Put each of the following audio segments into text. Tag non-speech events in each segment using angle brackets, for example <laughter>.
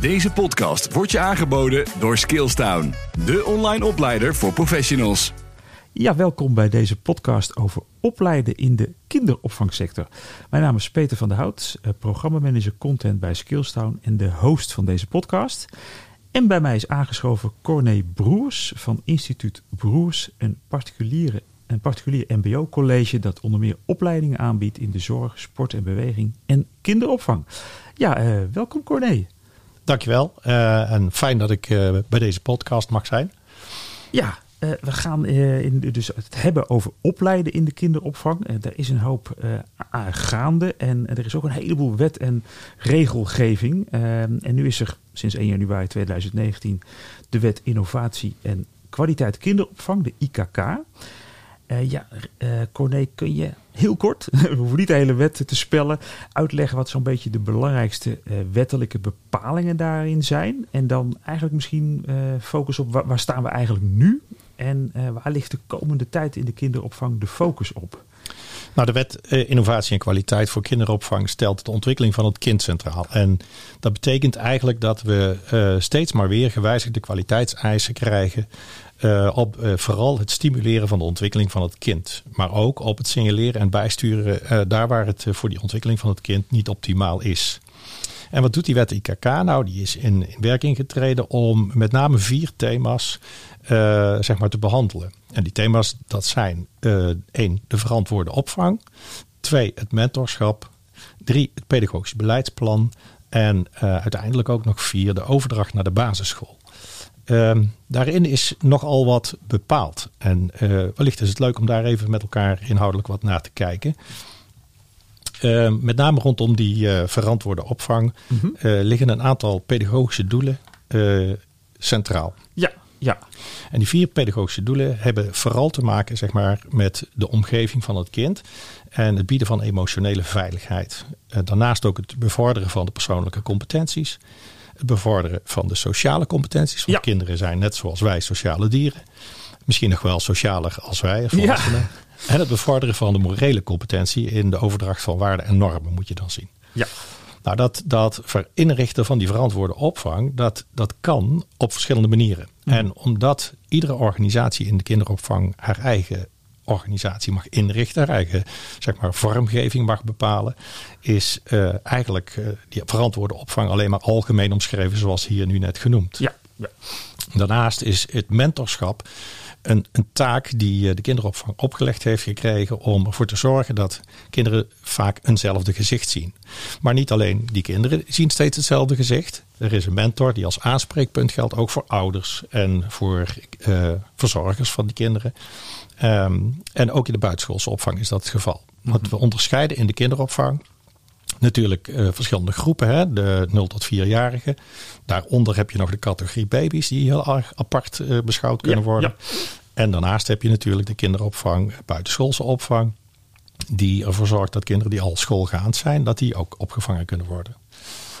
Deze podcast wordt je aangeboden door Skillstown, de online opleider voor professionals. Ja, welkom bij deze podcast over opleiden in de kinderopvangsector. Mijn naam is Peter van der Hout, eh, programmamanager content bij Skillstown en de host van deze podcast. En bij mij is aangeschoven Corné Broers van Instituut Broers, een particuliere een particulier MBO-college dat onder meer opleidingen aanbiedt in de zorg, sport en beweging en kinderopvang. Ja, uh, welkom Corné. Dankjewel uh, en fijn dat ik uh, bij deze podcast mag zijn. Ja, uh, we gaan in, dus het hebben over opleiden in de kinderopvang. er is een hoop gaande en er is ook een heleboel wet en regelgeving. en nu is er sinds 1 januari 2019 de wet innovatie en kwaliteit kinderopvang, de IKK. Uh, ja, uh, Corné, kun je heel kort, <laughs> we hoeven niet de hele wet te spellen, uitleggen wat zo'n beetje de belangrijkste uh, wettelijke bepalingen daarin zijn? En dan eigenlijk misschien focus op waar, waar, staan we eigenlijk nu en waar ligt de komende tijd in de kinderopvang de focus op? Nou, de wet Innovatie en Kwaliteit voor Kinderopvang stelt de ontwikkeling van het kind centraal. En dat betekent eigenlijk dat we steeds maar weer gewijzigde kwaliteitseisen krijgen uh, op uh, vooral het stimuleren van de ontwikkeling van het kind. Maar ook op het signaleren en bijsturen uh, daar waar het voor die ontwikkeling van het kind niet optimaal is. En wat doet die wet IKK nou? Die is in, in werking getreden om met name vier thema's zeg maar te behandelen. En die thema's dat zijn één, de verantwoorde opvang. Twee, het mentorschap. Drie, het pedagogisch beleidsplan. En uiteindelijk ook nog vier, de overdracht naar de basisschool. Uh, daarin is nogal wat bepaald. En uh, wellicht is het leuk om daar even met elkaar inhoudelijk wat naar te kijken. Uh, met name rondom die eh, verantwoorde opvang mm -hmm. liggen een aantal pedagogische doelen centraal. Ja, ja. En die vier pedagogische doelen hebben vooral te maken zeg maar, met de omgeving van het kind en het bieden van emotionele veiligheid. daarnaast ook het bevorderen van de persoonlijke competenties het bevorderen van de sociale competenties. Want ja. kinderen zijn net zoals wij sociale dieren. Misschien nog wel socialer als wij. Ja. En het bevorderen van de morele competentie in de overdracht van waarden en normen moet je dan zien. Ja. Nou, dat, dat inrichten van die verantwoorde opvang, dat, dat kan op verschillende manieren. Mm. En omdat iedere organisatie in de kinderopvang haar eigen organisatie mag inrichten, haar eigen zeg maar, vormgeving mag bepalen, is uh, eigenlijk uh, die verantwoorde opvang alleen maar algemeen omschreven, zoals hier nu net genoemd. Ja, ja. Daarnaast is het mentorschap een, een, taak die eh, de kinderopvang opgelegd heeft gekregen om ervoor te zorgen dat kinderen vaak eenzelfde gezicht zien. Maar niet alleen die kinderen zien steeds hetzelfde gezicht. Er is een mentor die als aanspreekpunt geldt ook voor ouders en voor uh, verzorgers van die kinderen. Um, en ook in de buitenschoolse opvang is dat het geval. Want we onderscheiden in de kinderopvang natuurlijk uh, verschillende groepen. Hè? De 0 tot 4-jarigen. Daaronder heb je nog de categorie baby's die heel erg apart uh, beschouwd kunnen ja, worden. Ja. En daarnaast heb je natuurlijk de kinderopvang, buitenschoolse opvang. Die ervoor zorgt dat kinderen die al schoolgaand zijn, dat die ook opgevangen kunnen worden.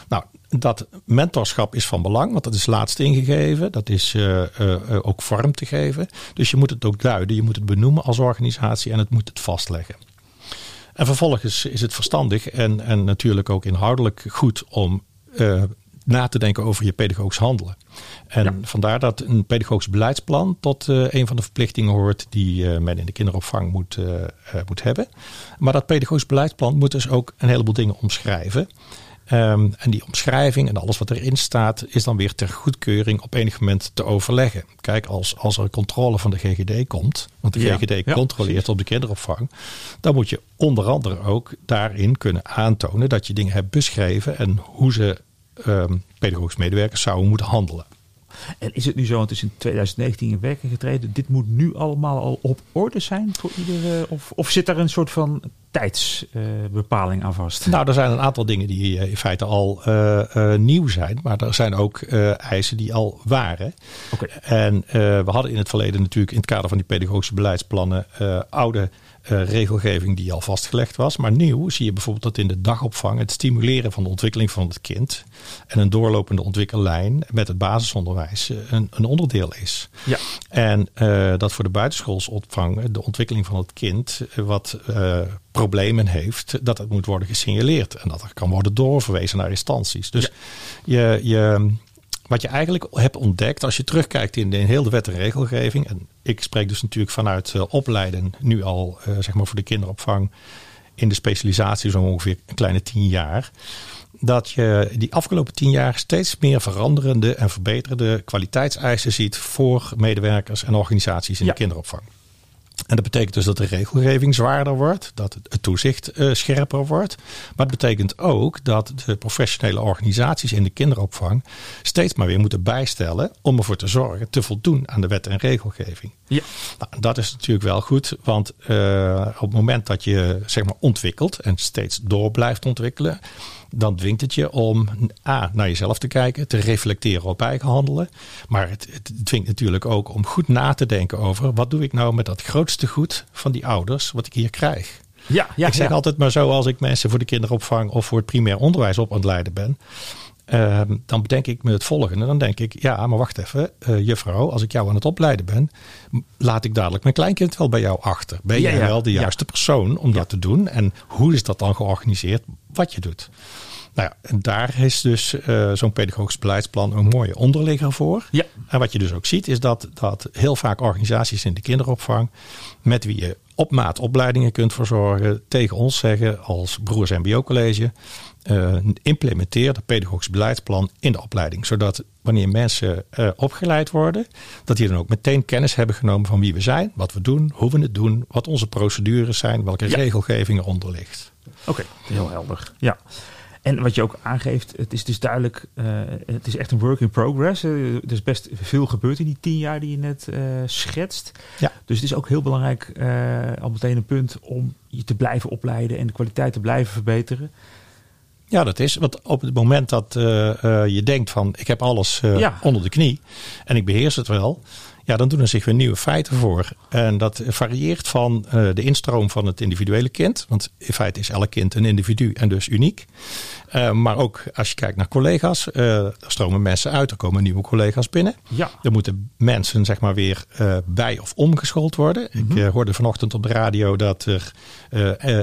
Nou, dat mentorschap is van belang, want dat is laatst ingegeven. Dat is uh, uh, ook vorm te geven. Dus je moet het ook duiden, je moet het benoemen als organisatie en het moet het vastleggen. En vervolgens is het verstandig en, en natuurlijk ook inhoudelijk goed om uh, na te denken over je pedagogisch handelen. En ja. vandaar dat een pedagogisch beleidsplan tot uh, een van de verplichtingen hoort die uh, men in de kinderopvang moet, moet hebben. Maar dat pedagogisch beleidsplan moet dus ook een heleboel dingen omschrijven. Um, en die omschrijving en alles wat erin staat, is dan weer ter goedkeuring op enig moment te overleggen. Kijk, als, als er controle van de GGD komt, want de ja, GGD ja, controleert precies. op de kinderopvang, dan moet je onder andere ook daarin kunnen aantonen dat je dingen hebt beschreven en hoe ze um, pedagogisch medewerkers zouden moeten handelen. En is het nu zo, want het is in 2019 in werking getreden, dit moet nu allemaal al op orde zijn voor iedere, of, of zit daar een soort van tijdsbepaling uh, aan vast? Nou, er zijn een aantal dingen die in feite al uh, uh, nieuw zijn, maar er zijn ook eisen die al waren. Okay. En we hadden in het verleden natuurlijk in het kader van die pedagogische beleidsplannen oude uh, regelgeving die al vastgelegd was. Maar nieuw zie je bijvoorbeeld dat in de dagopvang het stimuleren van de ontwikkeling van het kind en een doorlopende ontwikkellijn met het basisonderwijs een, een onderdeel is. Ja. En uh, dat voor de buitenschoolsopvang de ontwikkeling van het kind wat uh, problemen heeft, dat het moet worden gesignaleerd en dat er kan worden doorverwezen naar instanties. Dus je, je, wat je eigenlijk hebt ontdekt als je terugkijkt in, de, in heel de wet en regelgeving. En ik spreek dus natuurlijk vanuit uh, opleiden nu al uh, zeg maar voor de kinderopvang in de specialisatie zo ongeveer een kleine tien jaar. Dat je die afgelopen tien jaar steeds meer veranderende en verbeterde kwaliteitseisen ziet voor medewerkers en organisaties in ja. de kinderopvang. En dat betekent dus dat de regelgeving zwaarder wordt, dat het toezicht uh, scherper wordt. Maar het betekent ook dat de professionele organisaties in de kinderopvang steeds maar weer moeten bijstellen om ervoor te zorgen te voldoen aan de wet en regelgeving. Ja. Nou, dat is natuurlijk wel goed, want uh, op het moment dat je zeg maar ontwikkelt en steeds door blijft ontwikkelen, dan dwingt het je om A, naar jezelf te kijken, te reflecteren op eigen handelen. Maar het, het dwingt natuurlijk ook om goed na te denken over wat doe ik nou met dat grootste goed van die ouders wat ik hier krijg. Ja, ja, ik zeg ja. altijd maar zo als ik mensen voor de kinderopvang of voor het primair onderwijs op aan het leiden ben. Uh, dan bedenk ik me het volgende. Dan denk ik, ja, maar wacht even, uh, juffrouw, als ik jou aan het opleiden ben, laat ik dadelijk mijn kleinkind wel bij jou achter. Ben jij wel de juiste persoon om dat te doen? En hoe is dat dan georganiseerd, wat je doet? Nou ja, en daar is dus uh, zo'n pedagogisch beleidsplan een mooie onderligger voor. Ja. En wat je dus ook ziet, is dat, dat heel vaak organisaties in de kinderopvang, met wie je op maat opleidingen kunt verzorgen, tegen ons zeggen als Broers MBO College, uh, implementeer dat pedagogisch beleidsplan in de opleiding. Zodat wanneer mensen uh, opgeleid worden, dat die dan ook meteen kennis hebben genomen van wie we zijn, wat we doen, hoe we het doen, wat onze procedures zijn, welke ja. regelgeving eronder ligt. Oké, okay, heel helder. Ja. En wat je ook aangeeft, het is dus duidelijk, uh, het is echt een work in progress. Uh, er is best veel gebeurd in die tien jaar die je net uh, schetst. Ja. Dus het is ook heel belangrijk, al meteen een punt, om je te blijven opleiden en de kwaliteit te blijven verbeteren. Ja, dat is. Want op het moment dat je denkt van ik heb alles ja. onder de knie en ik beheers het wel, ja, dan doen er zich weer nieuwe feiten voor. En dat varieert van uh, de instroom van het individuele kind. Want in feite is elk kind een individu en dus uniek. Uh, maar ook als je kijkt naar collega's, uh, er stromen mensen uit, er komen nieuwe collega's binnen. Ja. Er moeten mensen zeg maar weer bij of omgeschoold worden. Mm -hmm. Ik hoorde vanochtend op de radio dat er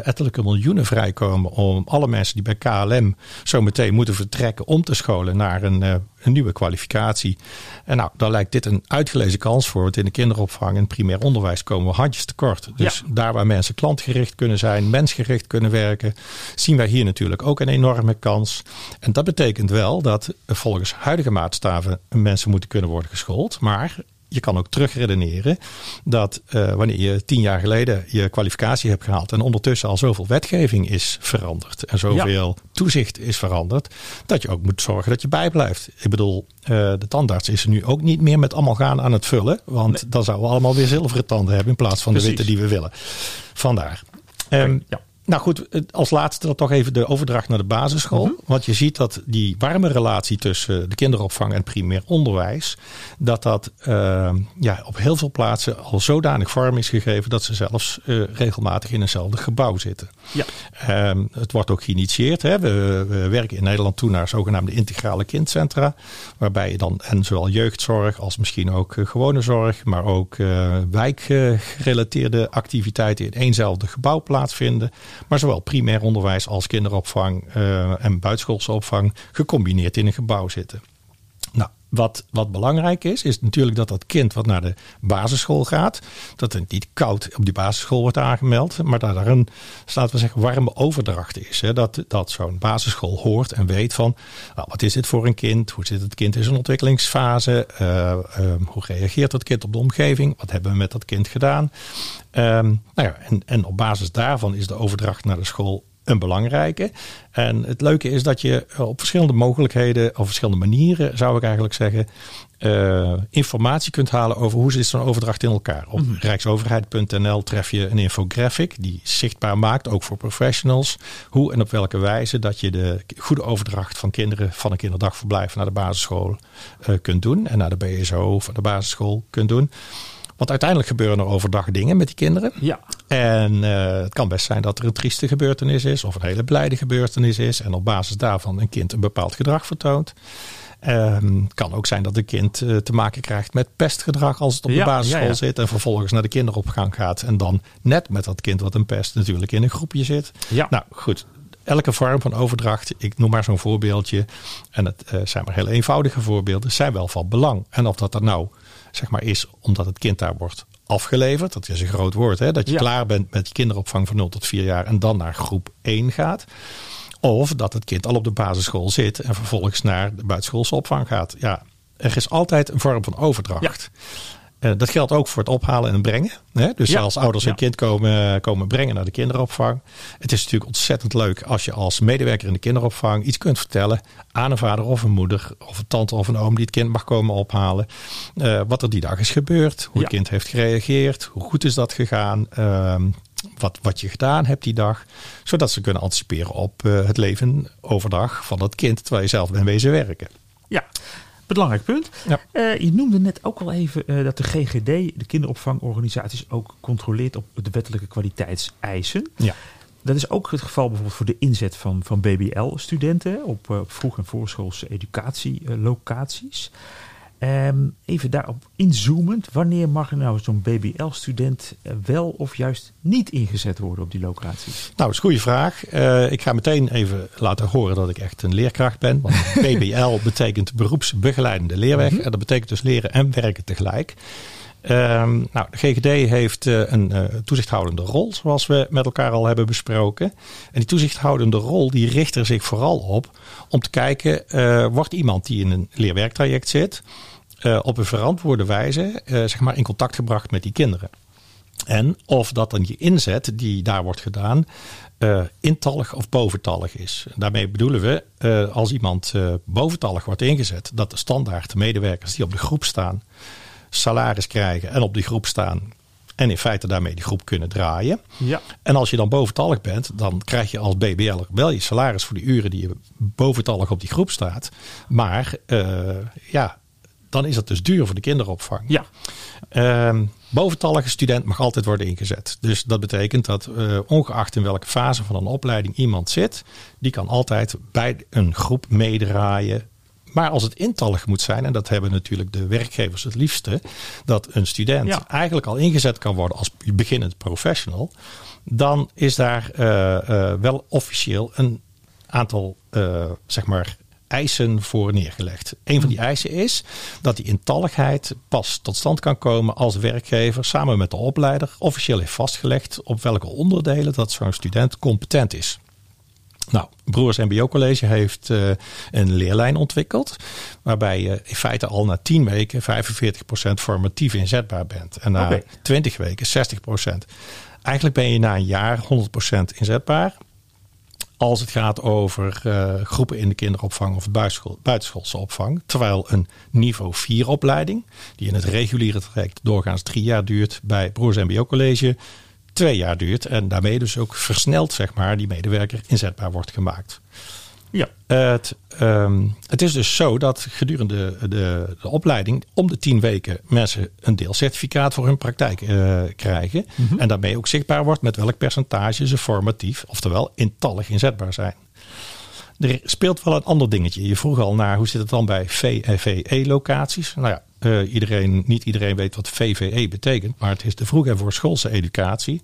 ettelijke miljoenen vrijkomen om alle mensen die bij KLM zo meteen moeten vertrekken om te scholen naar een, een nieuwe kwalificatie. En nou, daar lijkt dit een uitgelezen kans voor. Want in de kinderopvang en primair onderwijs komen we handjes tekort. Dus ja. daar waar mensen klantgericht kunnen zijn, mensgericht kunnen werken, zien wij hier natuurlijk ook een enorme kans. En dat betekent wel dat volgens huidige maatstaven mensen moeten kunnen worden geschoold. Maar je kan ook terugredeneren dat uh, wanneer je tien jaar geleden je kwalificatie hebt gehaald en ondertussen al zoveel wetgeving is veranderd en zoveel ja. toezicht is veranderd, dat je ook moet zorgen dat je bijblijft. Ik bedoel, uh, de tandarts is er nu ook niet meer met allemaal gaan aan het vullen, want nee. dan zouden we allemaal weer zilveren tanden hebben in plaats van Precies. de witte die we willen. Vandaar. Um, ja. Nou goed, als laatste dan toch even de overdracht naar de basisschool. Mm -hmm. Want je ziet dat die warme relatie tussen de kinderopvang en primair onderwijs, dat dat uh, ja, op heel veel plaatsen al zodanig vorm is gegeven dat ze zelfs uh, regelmatig in eenzelfde gebouw zitten. Ja. Um, het wordt ook geïnitieerd. Hè. We, we, werken in Nederland toe naar zogenaamde integrale kindcentra, waarbij je dan en zowel jeugdzorg als misschien ook gewone zorg, maar ook uh, wijkgerelateerde activiteiten in éénzelfde gebouw plaatsvinden. Maar zowel primair onderwijs als kinderopvang uh, en buitenschoolse opvang gecombineerd in een gebouw zitten. Wat, wat belangrijk is, is natuurlijk dat dat kind wat naar de basisschool gaat, dat het niet koud op die basisschool wordt aangemeld, maar dat er een, laten we zeggen, warme overdracht is. Hè? Dat, dat zo'n basisschool hoort en weet van, nou, wat is dit voor een kind? Hoe zit het kind in zijn ontwikkelingsfase? Uh, uh, hoe reageert dat kind op de omgeving? Wat hebben we met dat kind gedaan? Um, nou ja, en, en op basis daarvan is de overdracht naar de school een belangrijke. En het leuke is dat je op verschillende mogelijkheden, of verschillende manieren zou ik eigenlijk zeggen, uh, informatie kunt halen over hoe zit zo'n overdracht in elkaar. Op mm -hmm. rijksoverheid.nl tref je een infographic die zichtbaar maakt, ook voor professionals, hoe en op welke wijze dat je de goede overdracht van kinderen van een kinderdagverblijf naar de basisschool uh, kunt doen en naar de BSO of de basisschool kunt doen. Want uiteindelijk gebeuren er overdag dingen met die kinderen. Ja. En uh, het kan best zijn dat er een trieste gebeurtenis is of een hele blijde gebeurtenis is. En op basis daarvan een kind een bepaald gedrag vertoont. Um, het kan ook zijn dat een kind uh, te maken krijgt met pestgedrag als het op ja, de basisschool ja, ja. zit. En vervolgens naar de kinderopvang gaat. En dan net met dat kind wat een pest natuurlijk in een groepje zit. Ja. Nou goed, elke vorm van overdracht, ik noem maar zo'n voorbeeldje, en het uh, zijn maar heel eenvoudige voorbeelden, zijn wel van belang. En of dat er nou zeg maar is omdat het kind daar wordt afgeleverd, dat is een groot woord, hè, dat je klaar bent met kinderopvang van 0 tot 4 jaar en dan naar groep 1 gaat. Of dat het kind al op de basisschool zit en vervolgens naar de buitenschoolse opvang gaat. Ja, er is altijd een vorm van overdracht. Dat geldt ook voor het ophalen en brengen. Hè? Dus als ouders een kind komen, komen brengen naar de kinderopvang. Het is natuurlijk ontzettend leuk als je als medewerker in de kinderopvang iets kunt vertellen aan een vader of een moeder of een tante of een oom die het kind mag komen ophalen. Uh, wat er die dag is gebeurd, hoe het kind heeft gereageerd, hoe goed is dat gegaan. Uh, wat, wat je gedaan hebt die dag. Zodat ze kunnen anticiperen op uh, het leven overdag van dat kind terwijl je zelf bent wezen werken. Ja, belangrijk punt. Ja. Uh, je noemde net ook al even uh, dat de GGD, de kinderopvangorganisaties, ook controleert op de wettelijke kwaliteitseisen. Ja. Dat is ook het geval bijvoorbeeld voor de inzet van, van BBL-studenten op, op vroeg- en voorschoolse educatielocaties. Um, even daarop inzoomend, wanneer mag er nou zo'n BBL-student wel of juist niet ingezet worden op die locaties? Nou, dat is een goede vraag. Uh, ik ga meteen even laten horen dat ik echt een leerkracht ben. Want <laughs> BBL betekent beroepsbegeleidende leerweg. Mm -hmm. En dat betekent dus leren en werken tegelijk. Um, nou, de GGD heeft uh, een uh, toezichthoudende rol, zoals we met elkaar al hebben besproken. En die toezichthoudende rol die richt er zich vooral op om te kijken, uh, wordt iemand die in een leerwerktraject zit, op een verantwoorde wijze zeg maar in contact gebracht met die kinderen. En of dat dan je inzet die daar wordt gedaan, intallig of boventallig is. Daarmee bedoelen we, als iemand boventallig wordt ingezet, dat de standaard medewerkers die op de groep staan, salaris krijgen en op die groep staan. En in feite daarmee die groep kunnen draaien. Ja. En als je dan boventallig bent, dan krijg je als BBL wel je salaris voor die uren die je boventallig op die groep staat. Maar uh, ja, dan is het dus duur voor de kinderopvang. Ja. Uh, boventallige student mag altijd worden ingezet. Dus dat betekent dat uh, ongeacht in welke fase van een opleiding iemand zit, die kan altijd bij een groep meedraaien maar als het intallig moet zijn, en dat hebben natuurlijk de werkgevers het liefste, dat een student eigenlijk al ingezet kan worden als beginnend professional, dan is daar uh, uh, wel officieel een aantal uh, zeg maar eisen voor neergelegd. Een van die eisen is dat die intalligheid pas tot stand kan komen als de werkgever samen met de opleider officieel heeft vastgelegd op welke onderdelen dat zo'n student competent is. Nou, Broers MBO College heeft uh, een leerlijn ontwikkeld. Waarbij je in feite al na 10 weken 45% formatief inzetbaar bent. En na okay. 20 weken 60%. Eigenlijk ben je na een jaar 100% inzetbaar. Als het gaat over uh, groepen in de kinderopvang of buitenschool, buitenschoolse opvang. Terwijl een niveau 4 opleiding, die in het reguliere traject doorgaans drie jaar duurt bij Broers MBO College, twee jaar duurt. En daarmee dus ook versneld, zeg maar, die medewerker inzetbaar wordt gemaakt. Ja. Het, um, het is dus zo dat gedurende de, de, opleiding om de tien weken mensen een deelcertificaat voor hun praktijk uh, krijgen. Mm -hmm. En daarmee ook zichtbaar wordt met welk percentage ze formatief, oftewel intallig inzetbaar zijn. Er speelt wel een ander dingetje. Je vroeg al naar hoe zit het dan bij VVE-locaties. Nou ja, uh, iedereen, niet iedereen weet wat VVE betekent, maar het is de vroeg- en voorschoolse educatie.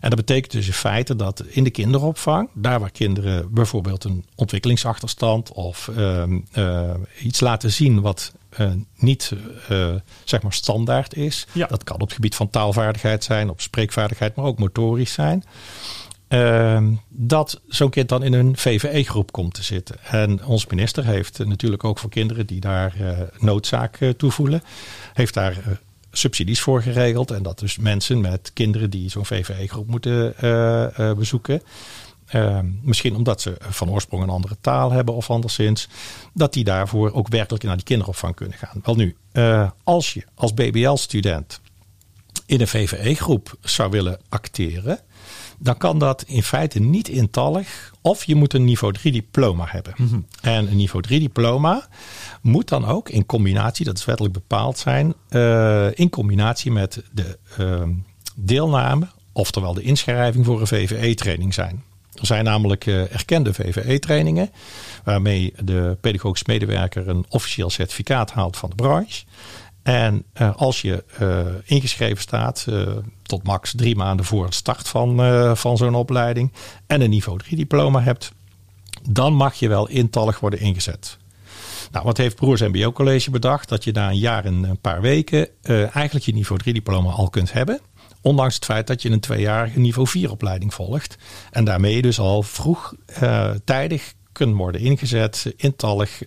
En dat betekent dus in feite dat in de kinderopvang, daar waar kinderen bijvoorbeeld een ontwikkelingsachterstand of uh, uh, iets laten zien wat uh, niet zeg maar standaard is. Ja. Dat kan op het gebied van taalvaardigheid zijn, op spreekvaardigheid, maar ook motorisch zijn. Uh, dat zo'n kind dan in een VVE-groep komt te zitten. En ons minister heeft natuurlijk ook voor kinderen die daar uh, noodzaak uh, toe voelen, heeft daar subsidies voor geregeld. En dat dus mensen met kinderen die zo'n VVE-groep moeten bezoeken. Uh, misschien omdat ze van oorsprong een andere taal hebben of anderszins. Dat die daarvoor ook werkelijk naar die kinderopvang kunnen gaan. Wel nu, als je als BBL-student in een VVE-groep zou willen acteren dan kan dat in feite niet intallig. Of je moet een niveau 3 diploma hebben. Mm -hmm. En een niveau 3 diploma moet dan ook in combinatie, dat is wettelijk bepaald zijn, uh, in combinatie met de uh, deelname, oftewel de inschrijving voor een VVE-training zijn. Er zijn namelijk uh, erkende VVE-trainingen, waarmee de pedagogisch medewerker een officieel certificaat haalt van de branche. En uh, als je uh, ingeschreven staat uh, tot max drie maanden voor het start van, van zo'n opleiding en een niveau 3 diploma hebt, dan mag je wel intallig worden ingezet. Nou, wat heeft Broers MBO College bedacht? Dat je na een jaar en een paar weken eigenlijk je niveau 3 diploma al kunt hebben. Ondanks het feit dat je een tweejarige niveau 4 opleiding volgt. En daarmee dus al vroeg tijdig kunt worden ingezet, intallig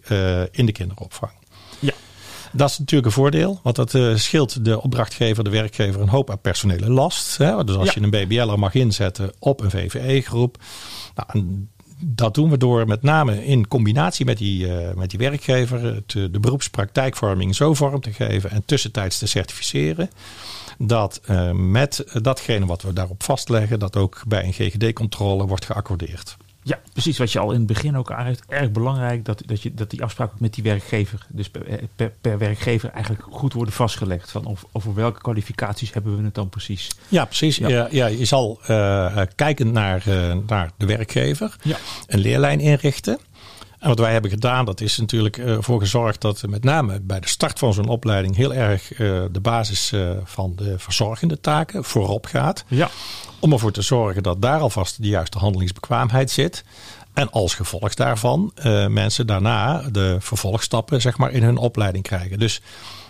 in de kinderopvang. Dat is natuurlijk een voordeel, want dat uh, scheelt de opdrachtgever, de werkgever een hoop aan personele last. Hè? Dus als je een BBL'er mag inzetten op een VVE-groep. Nou, dat doen we door met name in combinatie met die, uh, met die werkgever het, de beroepspraktijkvorming zo vorm te geven en tussentijds te certificeren. Dat uh, met datgene wat we daarop vastleggen, dat ook bij een GGD-controle wordt geaccordeerd. Ja, precies. Wat je al in het begin ook aangeeft. Erg belangrijk dat, dat, je, dat die afspraken met die werkgever, dus per, per, werkgever eigenlijk goed worden vastgelegd. Van of, over welke kwalificaties hebben we het dan precies? Ja, precies. Ja. ja, je zal uh, kijken naar, uh, naar de werkgever, ja. een leerlijn inrichten. En wat wij hebben gedaan, dat is natuurlijk ervoor gezorgd dat met name bij de start van zo'n opleiding heel erg de basis van de verzorgende taken voorop gaat. Ja. Om ervoor te zorgen dat daar alvast de juiste handelingsbekwaamheid zit. En als gevolg daarvan uh, mensen daarna de vervolgstappen zeg maar, in hun opleiding krijgen. Dus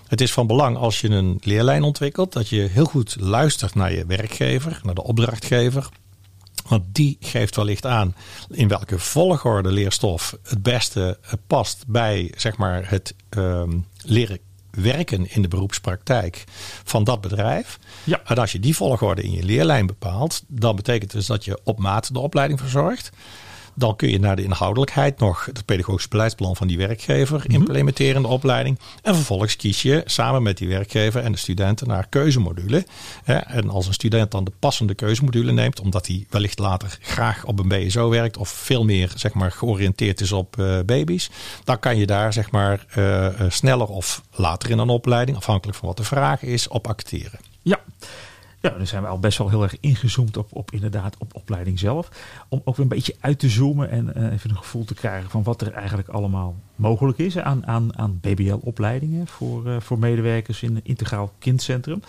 het is van belang als je een leerlijn ontwikkelt, dat je heel goed luistert naar je werkgever, naar de opdrachtgever. Want die geeft wellicht aan in welke volgorde leerstof het beste past bij zeg maar, het um, leren werken in de beroepspraktijk van dat bedrijf. Ja. En als je die volgorde in je leerlijn bepaalt, dan betekent dus dat je op maat de opleiding verzorgt. Dan kun je naar de inhoudelijkheid nog het pedagogisch beleidsplan van die werkgever mhm. implementeren in de opleiding. En vervolgens kies je samen met die werkgever en de studenten naar keuzemodule. En als een student dan de passende keuzemodule neemt, omdat hij wellicht later graag op een BSO werkt of veel meer zeg maar, georiënteerd is op uh, baby's, dan kan je daar zeg maar, uh, sneller of later in een opleiding, afhankelijk van wat de vraag is, op acteren. Ja. Ja, dan zijn we al best wel heel erg ingezoomd op, op inderdaad op opleiding zelf. Om ook weer een beetje uit te zoomen en uh, even een gevoel te krijgen van wat er eigenlijk allemaal mogelijk is aan, aan, aan BBL-opleidingen voor, uh, voor medewerkers in een integraal kindcentrum.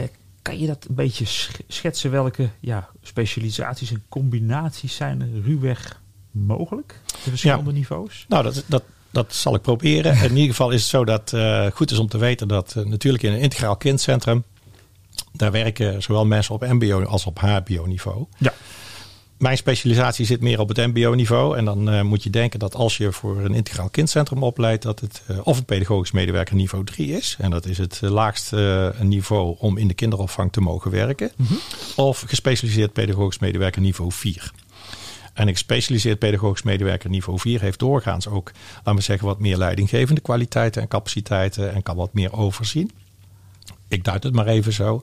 Uh, kan je dat een beetje schetsen welke ja, specialisaties en combinaties zijn er ruwweg mogelijk? De verschillende niveaus? Nou, dat, dat, dat zal ik proberen. In ieder geval is het zo dat het goed is om te weten dat natuurlijk in een integraal kindcentrum daar werken zowel mensen op MBO als op HBO-niveau. Ja. Mijn specialisatie zit meer op het MBO-niveau. En dan uh, moet je denken dat als je voor een integraal kindcentrum opleidt, dat het uh, of een pedagogisch medewerker niveau 3 is. En dat is het uh, laagste niveau om in de kinderopvang te mogen werken. Mm -hmm. Of gespecialiseerd pedagogisch medewerker niveau 4. En een gespecialiseerd pedagogisch medewerker niveau 4 heeft doorgaans ook, laten we zeggen, wat meer leidinggevende kwaliteiten en capaciteiten en kan wat meer overzien. Ik duid het maar even zo.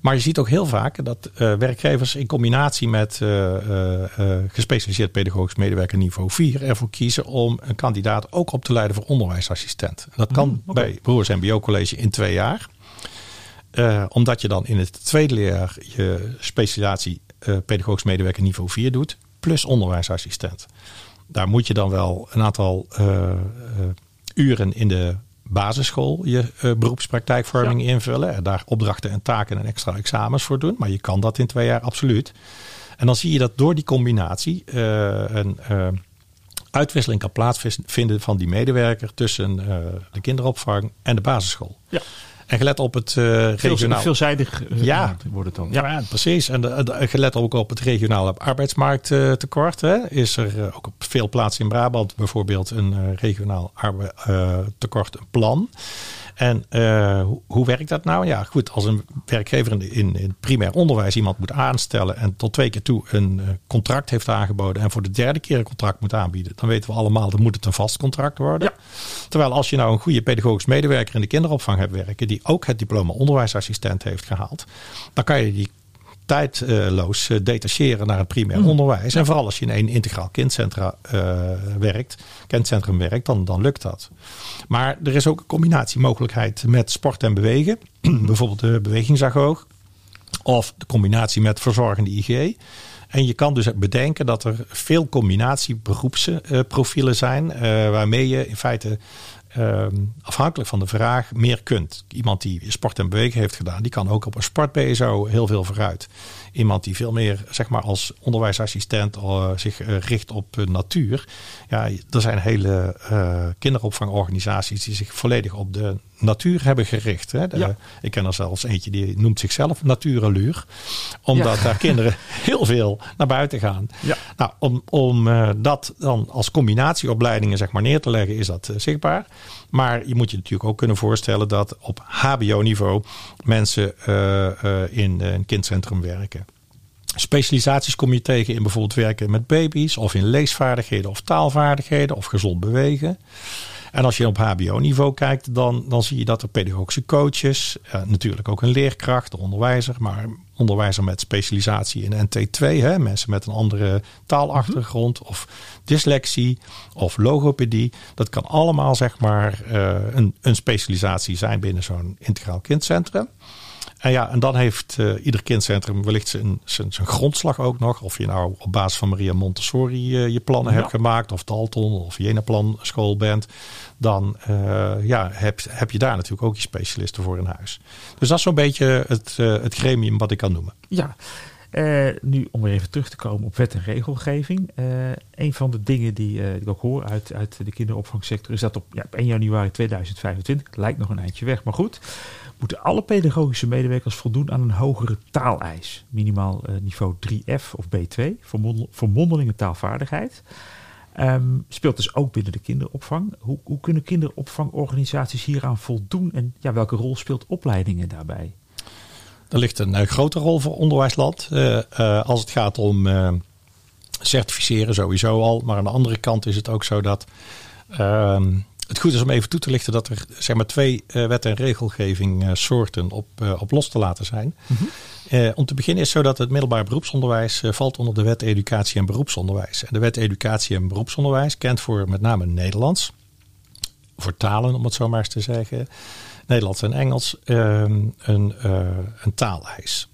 Maar je ziet ook heel vaak dat uh, werkgevers in combinatie met uh, uh, gespecialiseerd pedagogisch medewerker niveau 4 ervoor kiezen om een kandidaat ook op te leiden voor onderwijsassistent. Dat kan mm, okay. bij Broers MBO College in twee jaar. omdat je dan in het tweede leerjaar je specialisatie pedagogisch medewerker niveau 4 doet, plus onderwijsassistent. Daar moet je dan wel een aantal uren in de basisschool je uh, beroepspraktijkvorming invullen. En daar opdrachten en taken en extra examens voor doen. Maar je kan dat in twee jaar absoluut. En dan zie je dat door die combinatie uh, een uh, uitwisseling kan plaatsvinden van die medewerker tussen de kinderopvang en de basisschool. Ja. En gelet op het uh, regionaal... Veelzijdig uh, ja. wordt het dan. Ja, precies. En de, de, gelet ook op het regionale arbeidsmarkttekort... Uh, is er ook op veel plaatsen in Brabant bijvoorbeeld een regionaal tekort een plan... En uh, hoe, hoe, werkt dat nou? Ja, goed, als een werkgever in, in, in primair onderwijs iemand moet aanstellen en tot twee keer toe een uh, contract heeft aangeboden en voor de derde keer een contract moet aanbieden, dan weten we allemaal, dan moet het een vast contract worden. Ja. Terwijl als je nou een goede pedagogisch medewerker in de kinderopvang hebt werken, die ook het diploma onderwijsassistent heeft gehaald, dan kan je die tijdloos uh, detacheren naar het primair mm. onderwijs. En vooral als je in een integraal kindcentra uh, werkt, kindcentrum werkt, dan, dan lukt dat. Maar er is ook een combinatiemogelijkheid met sport en bewegen. <clears throat> Bijvoorbeeld de bewegingsagoog. Of de combinatie met verzorgende IG. En je kan dus bedenken dat er veel combinatieberoepsprofielen zijn. Uh, waarmee je in feite ehm, afhankelijk van de vraag meer kunt. Iemand die sport en bewegen heeft gedaan, die kan ook op een sport-BSO heel veel vooruit. Iemand die veel meer, zeg maar, als onderwijsassistent uh, zich uh, richt op uh, natuur. Ja, er zijn hele kinderopvangorganisaties die zich volledig op de natuur hebben gericht. Hè? De, ja. Ik ken er zelfs eentje die noemt zichzelf Natuureluur. Omdat ja. daar <laughs> kinderen heel veel naar buiten gaan. Ja. Nou, om, om dat dan als combinatieopleidingen zeg maar neer te leggen, is dat zichtbaar. Maar je moet je natuurlijk ook kunnen voorstellen dat op HBO-niveau mensen uh, in een kindcentrum werken. Specialisaties kom je tegen in bijvoorbeeld werken met baby's, of in leesvaardigheden of taalvaardigheden, of gezond bewegen. En als je op HBO-niveau kijkt, dan, dan zie je dat er pedagogische coaches, uh, natuurlijk ook een leerkracht, de onderwijzer, maar onderwijzer met specialisatie in NT2, hè, mensen met een andere taalachtergrond of dyslexie of logopedie. Dat kan allemaal zeg maar uh, een, een specialisatie zijn binnen zo'n integraal kindcentrum. En ja, en dan heeft uh, ieder kindcentrum wellicht zijn, zijn, zijn, grondslag ook nog. Of je nou op basis van Maria Montessori uh, je plannen ja. hebt gemaakt, of Dalton of Jena-plan school bent. Dan uh, ja, heb, heb je daar natuurlijk ook je specialisten voor in huis. Dus dat is zo'n beetje het, het gremium wat ik kan noemen. Ja. nu om weer even terug te komen op wet en regelgeving. een van de dingen die, die ik ook hoor uit, uit de kinderopvangsector is dat op, ja, op 1 januari 2025, lijkt nog een eindje weg, maar goed moeten alle pedagogische medewerkers voldoen aan een hogere taaleis. Minimaal uh, niveau 3F of B2 voor, mondelinge taalvaardigheid. Um, speelt dus ook binnen de kinderopvang. Hoe, hoe, kunnen kinderopvangorganisaties hieraan voldoen en ja, welke rol speelt opleidingen daarbij? Er ligt een uh, grote rol voor onderwijsland uh, als het gaat om certificeren sowieso al. Maar aan de andere kant is het ook zo dat ehm, het goed is om even toe te lichten dat er zeg maar, twee uh, wet- en regelgeving uh, soorten op, uh, op los te laten zijn. Mm -hmm. om te beginnen is het zo dat het middelbaar beroepsonderwijs valt onder de wet educatie en beroepsonderwijs. En de wet educatie en beroepsonderwijs kent voor met name Nederlands, voor talen om het zo maar eens te zeggen, Nederlands en Engels, ehm, een, een taaleis.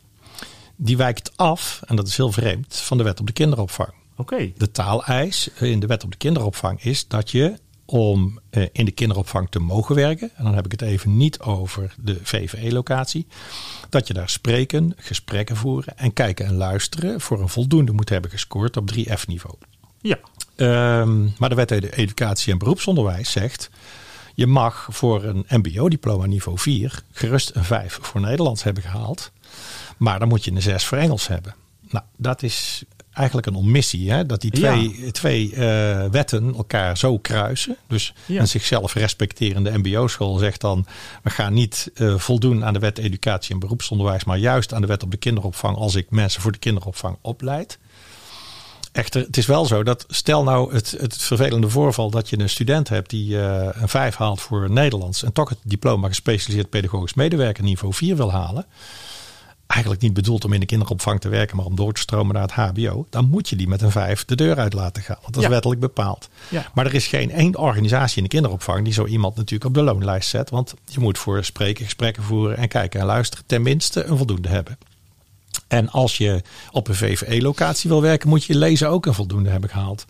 Die wijkt af, en dat is heel vreemd, van de wet op de kinderopvang. Okay. De taaleis in de wet op de kinderopvang is dat je om uh, in de kinderopvang te mogen werken. En dan heb ik het even niet over de VVE-locatie. Dat je daar spreken, gesprekken voeren en kijken en luisteren voor een voldoende moet hebben gescoord op 3F-niveau. Ja. Um, maar de wet educatie en beroepsonderwijs zegt. Je mag voor een MBO-diploma niveau 4 gerust een 5 voor Nederlands hebben gehaald. Maar dan moet je een 6 voor Engels hebben. Nou, dat is eigenlijk een omissie. Hè? Dat die twee, ja. twee uh, wetten elkaar zo kruisen. Dus ja. een zichzelf respecterende mbo-school zegt dan... we gaan niet uh, voldoen aan de wet educatie en beroepsonderwijs... maar juist aan de wet op de kinderopvang... als ik mensen voor de kinderopvang opleid. Echter, het is wel zo dat stel nou het, het vervelende voorval... dat je een student hebt die uh, een 5 haalt voor Nederlands... en toch het diploma gespecialiseerd pedagogisch medewerker niveau 4 wil halen eigenlijk niet bedoeld om in de kinderopvang te werken, maar om door te stromen naar het HBO, dan moet je die met een vijf de deur uit laten gaan. Want dat is ja. wettelijk bepaald. Ja. Maar er is geen één organisatie in de kinderopvang die zo iemand natuurlijk op de loonlijst zet. Want je moet voor spreken, gesprekken voeren en kijken en luisteren tenminste een voldoende hebben. En als je op een VVE-locatie wil werken, moet je lezen ook een voldoende hebben gehaald.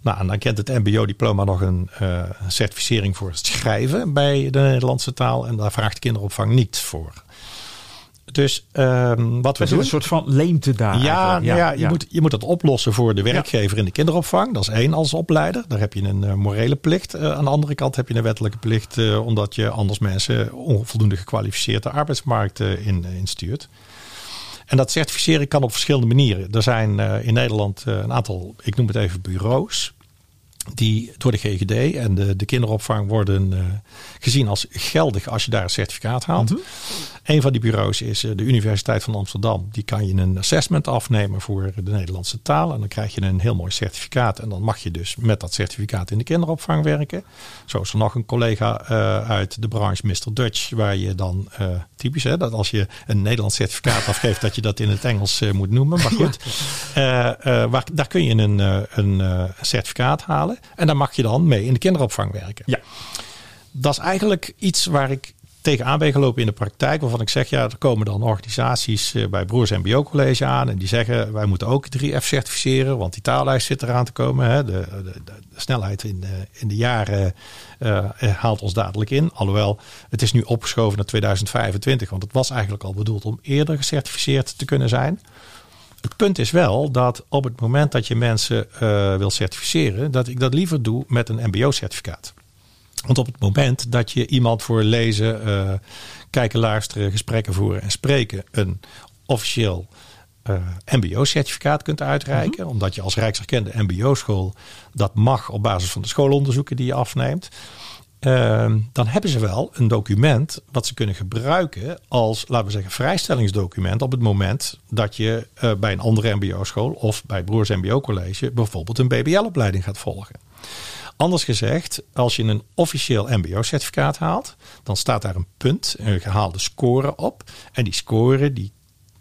Nou, en dan kent het MBO-diploma nog een uh, certificering voor het schrijven bij de Nederlandse taal. En daar vraagt de kinderopvang niet voor. Dus um, wat we doen... een soort van leemte daar. Ja, ja, ja, je, ja. Moet, je moet dat oplossen voor de werkgever in de kinderopvang. Dat is één als opleider. Daar heb je een uh, morele plicht. Uh, aan de andere kant heb je een wettelijke plicht... Uh, omdat je anders mensen onvoldoende gekwalificeerd de arbeidsmarkt in, instuurt. En dat certificeren kan op verschillende manieren. Er zijn in Nederland een aantal, ik noem het even bureaus die door de GGD en de, de kinderopvang worden uh, gezien als geldig als je daar een certificaat haalt. Mm -hmm. Een van die bureaus is uh, de Universiteit van Amsterdam. Die kan je een assessment afnemen voor de Nederlandse taal. En dan krijg je een heel mooi certificaat. En dan mag je dus met dat certificaat in de kinderopvang werken. Zo is er nog een collega uh, uit de branche Mr. Dutch. Waar je dan, typisch hè, dat als je een Nederlands certificaat afgeeft, dat je dat in het Engels moet noemen. Maar goed, waar, daar kun je een, een certificaat halen. En daar mag je dan mee in de kinderopvang werken. Ja. Dat is eigenlijk iets waar ik tegenaan ben gelopen in de praktijk. Waarvan ik zeg, ja, er komen dan organisaties eh, bij Broers MBO College aan. En die zeggen, wij moeten ook 3F certificeren. Want die taallijst zit eraan te komen. Hè. De, de, de, snelheid in, in de jaren uh, haalt ons dadelijk in. Alhoewel, het is nu opgeschoven naar 2025. Want het was eigenlijk al bedoeld om eerder gecertificeerd te kunnen zijn. Het punt is wel dat op het moment dat je mensen uh, wil certificeren, dat ik dat liever doe met een MBO-certificaat. Want op het moment dat je iemand voor lezen, uh, kijken, luisteren, gesprekken voeren en spreken een officieel uh, MBO-certificaat kunt uitreiken, -hmm. omdat je als Rijkserkende MBO-school dat mag op basis van de schoolonderzoeken die je afneemt. Uh, dan hebben ze wel een document wat ze kunnen gebruiken als, laten we zeggen, vrijstellingsdocument op het moment dat je uh, bij een andere MBO-school of bij Broers MBO-college bijvoorbeeld een BBL-opleiding gaat volgen. Anders gezegd, als je een officieel MBO-certificaat haalt, dan staat daar een punt, een gehaalde score op. En die score die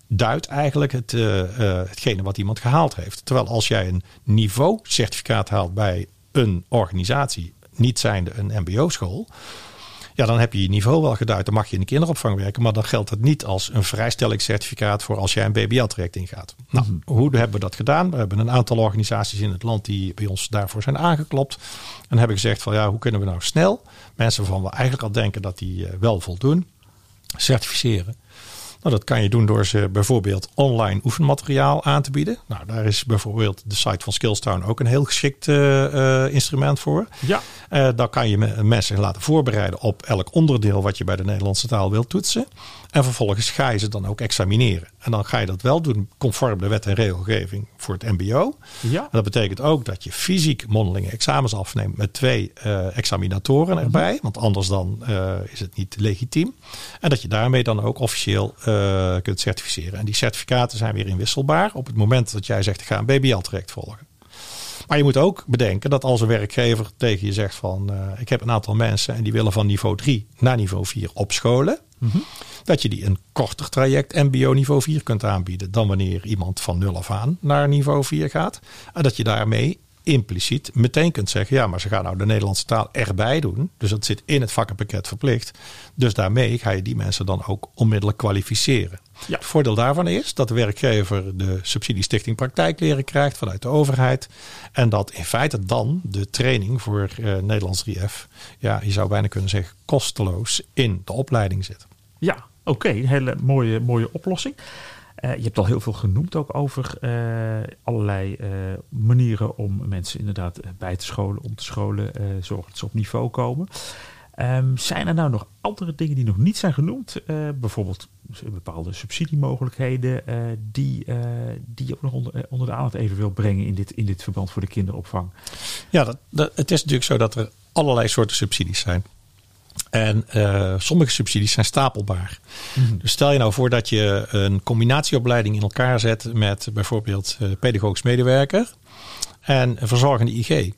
duidt eigenlijk het, uh, uh, hetgene wat iemand gehaald heeft. Terwijl als jij een niveau-certificaat haalt bij een organisatie, niet zijnde een MBO-school. Ja, dan heb je je niveau wel geduid. Dan mag je in de kinderopvang werken. Maar dan geldt het niet als een vrijstellingscertificaat voor als jij een BBL-traject ingaat. Nou, -hmm. hoe hebben we dat gedaan? We hebben een aantal organisaties in het land die bij ons daarvoor zijn aangeklopt. En hebben gezegd van ja, hoe kunnen we nou snel mensen waarvan we eigenlijk al denken dat die uh, wel voldoen, certificeren. Nou, dat kan je doen door ze bijvoorbeeld online oefenmateriaal aan te bieden. Nou, daar is bijvoorbeeld de site van Skillstown ook een heel geschikt uh, uh, instrument voor. Ja. Uh, daar kan je mensen laten voorbereiden op elk onderdeel wat je bij de Nederlandse taal wilt toetsen. En vervolgens ga je ze dan ook examineren. En dan ga je dat wel doen conform de wet en regelgeving voor het MBO. Ja. En dat betekent ook dat je fysiek mondelinge examens afneemt met twee uh, examinatoren erbij. Mm -hmm. Want anders dan uh, is het niet legitiem. En dat je daarmee dan ook officieel uh, kunt certificeren. En die certificaten zijn weer inwisselbaar op het moment dat jij zegt ik ga een BBL-traject volgen. Maar je moet ook bedenken dat als een werkgever tegen je zegt van uh, ik heb een aantal mensen en die willen van niveau 3 naar niveau 4 opscholen. Mm -hmm. Dat je die een korter traject MBO niveau 4 kunt aanbieden dan wanneer iemand van 0 af aan naar niveau 4 gaat. En dat je daarmee impliciet meteen kunt zeggen: ja, maar ze gaan nou de Nederlandse taal erbij doen. Dus dat zit in het vakkenpakket verplicht. Dus daarmee ga je die mensen dan ook onmiddellijk kwalificeren. Ja. Het voordeel daarvan is dat de werkgever de subsidiestichting praktijkleren krijgt vanuit de overheid. En dat in feite dan de training voor uh, Nederlands 3F, ja, je zou bijna kunnen zeggen, kosteloos in de opleiding zit. Ja, oké. Okay. Hele mooie, mooie oplossing. Uh, je hebt al heel veel genoemd ook over uh, allerlei uh, manieren om mensen inderdaad bij te scholen, om te scholen, zorgen dat ze op niveau komen. Um, zijn er nou nog andere dingen die nog niet zijn genoemd? bijvoorbeeld bepaalde subsidiemogelijkheden die, die je ook nog onder, onder, de aandacht even wil brengen in dit, in dit verband voor de kinderopvang? Ja, dat, dat, het is natuurlijk zo dat er allerlei soorten subsidies zijn. En uh, sommige subsidies zijn stapelbaar. Mm-hmm. Dus stel je nou voor dat je een combinatieopleiding in elkaar zet met bijvoorbeeld uh, pedagogisch medewerker en verzorgende IG.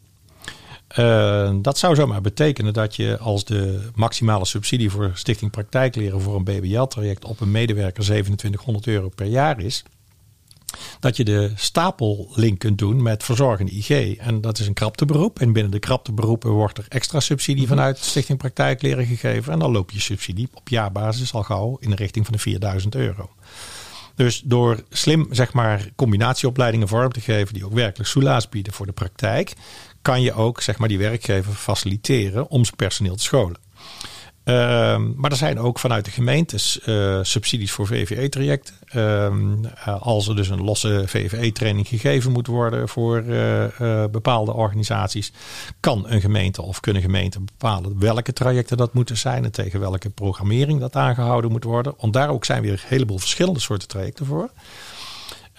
Uh, dat zou zomaar betekenen dat je als de maximale subsidie voor Stichting Praktijkleren voor een BBL-traject op een medewerker 2700 euro per jaar is, dat je de stapellink kunt doen met verzorgende IG. En dat is een krapteberoep. En binnen de krapteberoepen wordt er extra subsidie vanuit Stichting Praktijkleren gegeven. En dan loop je subsidie op jaarbasis al gauw in de richting van de 4000 euro. Dus door slim zeg maar, combinatieopleidingen vorm te geven die ook werkelijk soelaas bieden voor de praktijk, kan je ook zeg maar, die werkgever faciliteren om zijn personeel te scholen. Uh, maar er zijn ook vanuit de gemeentes uh, subsidies voor VVE-trajecten. Uh, als er dus een losse VVE-training gegeven moet worden voor uh, bepaalde organisaties, kan een gemeente of kunnen gemeenten bepalen welke trajecten dat moeten zijn en tegen welke programmering dat aangehouden moet worden. Want daar ook zijn weer een heleboel verschillende soorten trajecten voor.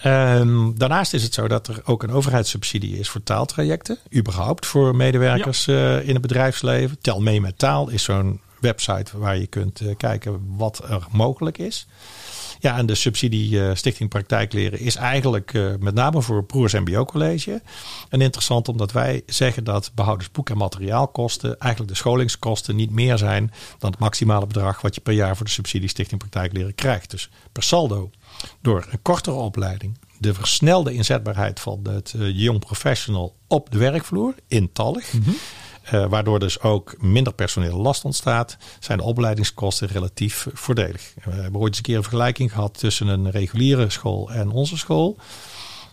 Um, daarnaast is het zo dat er ook een overheidssubsidie is voor taaltrajecten. Überhaupt voor medewerkers ja. in het bedrijfsleven. Tel mee met taal is zo'n website waar je kunt uh, kijken wat er mogelijk is. Ja, en de subsidie uh, Stichting Praktijkleren is eigenlijk uh, met name voor Broers MBO College. En interessant omdat wij zeggen dat behoudens boek- en materiaalkosten eigenlijk de scholingskosten niet meer zijn dan het maximale bedrag wat je per jaar voor de subsidie Stichting Praktijkleren krijgt. Dus per saldo door een kortere opleiding, de versnelde inzetbaarheid van het young professional op de werkvloer, intallig. Mm Uh, waardoor dus ook minder personele last ontstaat, zijn de opleidingskosten relatief voordelig. We hebben ooit eens een keer een vergelijking gehad tussen een reguliere school en onze school.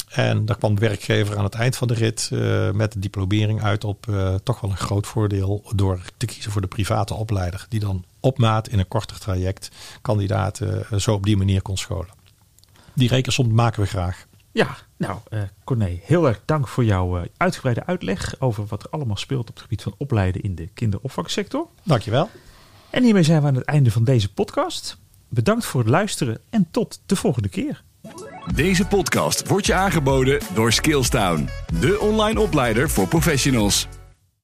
En daar kwam de werkgever aan het eind van de rit uh, met de diplomering uit op toch wel een groot voordeel door te kiezen voor de private opleider. Die dan op maat in een korter traject kandidaten zo op die manier kon scholen. Die rekensom maken we graag. Ja, nou uh, Corné, heel erg dank voor jouw uh, uitgebreide uitleg over wat er allemaal speelt op het gebied van opleiden in de kinderopvangsector. Dankjewel. En hiermee zijn we aan het einde van deze podcast. Bedankt voor het luisteren en tot de volgende keer. Deze podcast wordt je aangeboden door Skillstown, de online opleider voor professionals.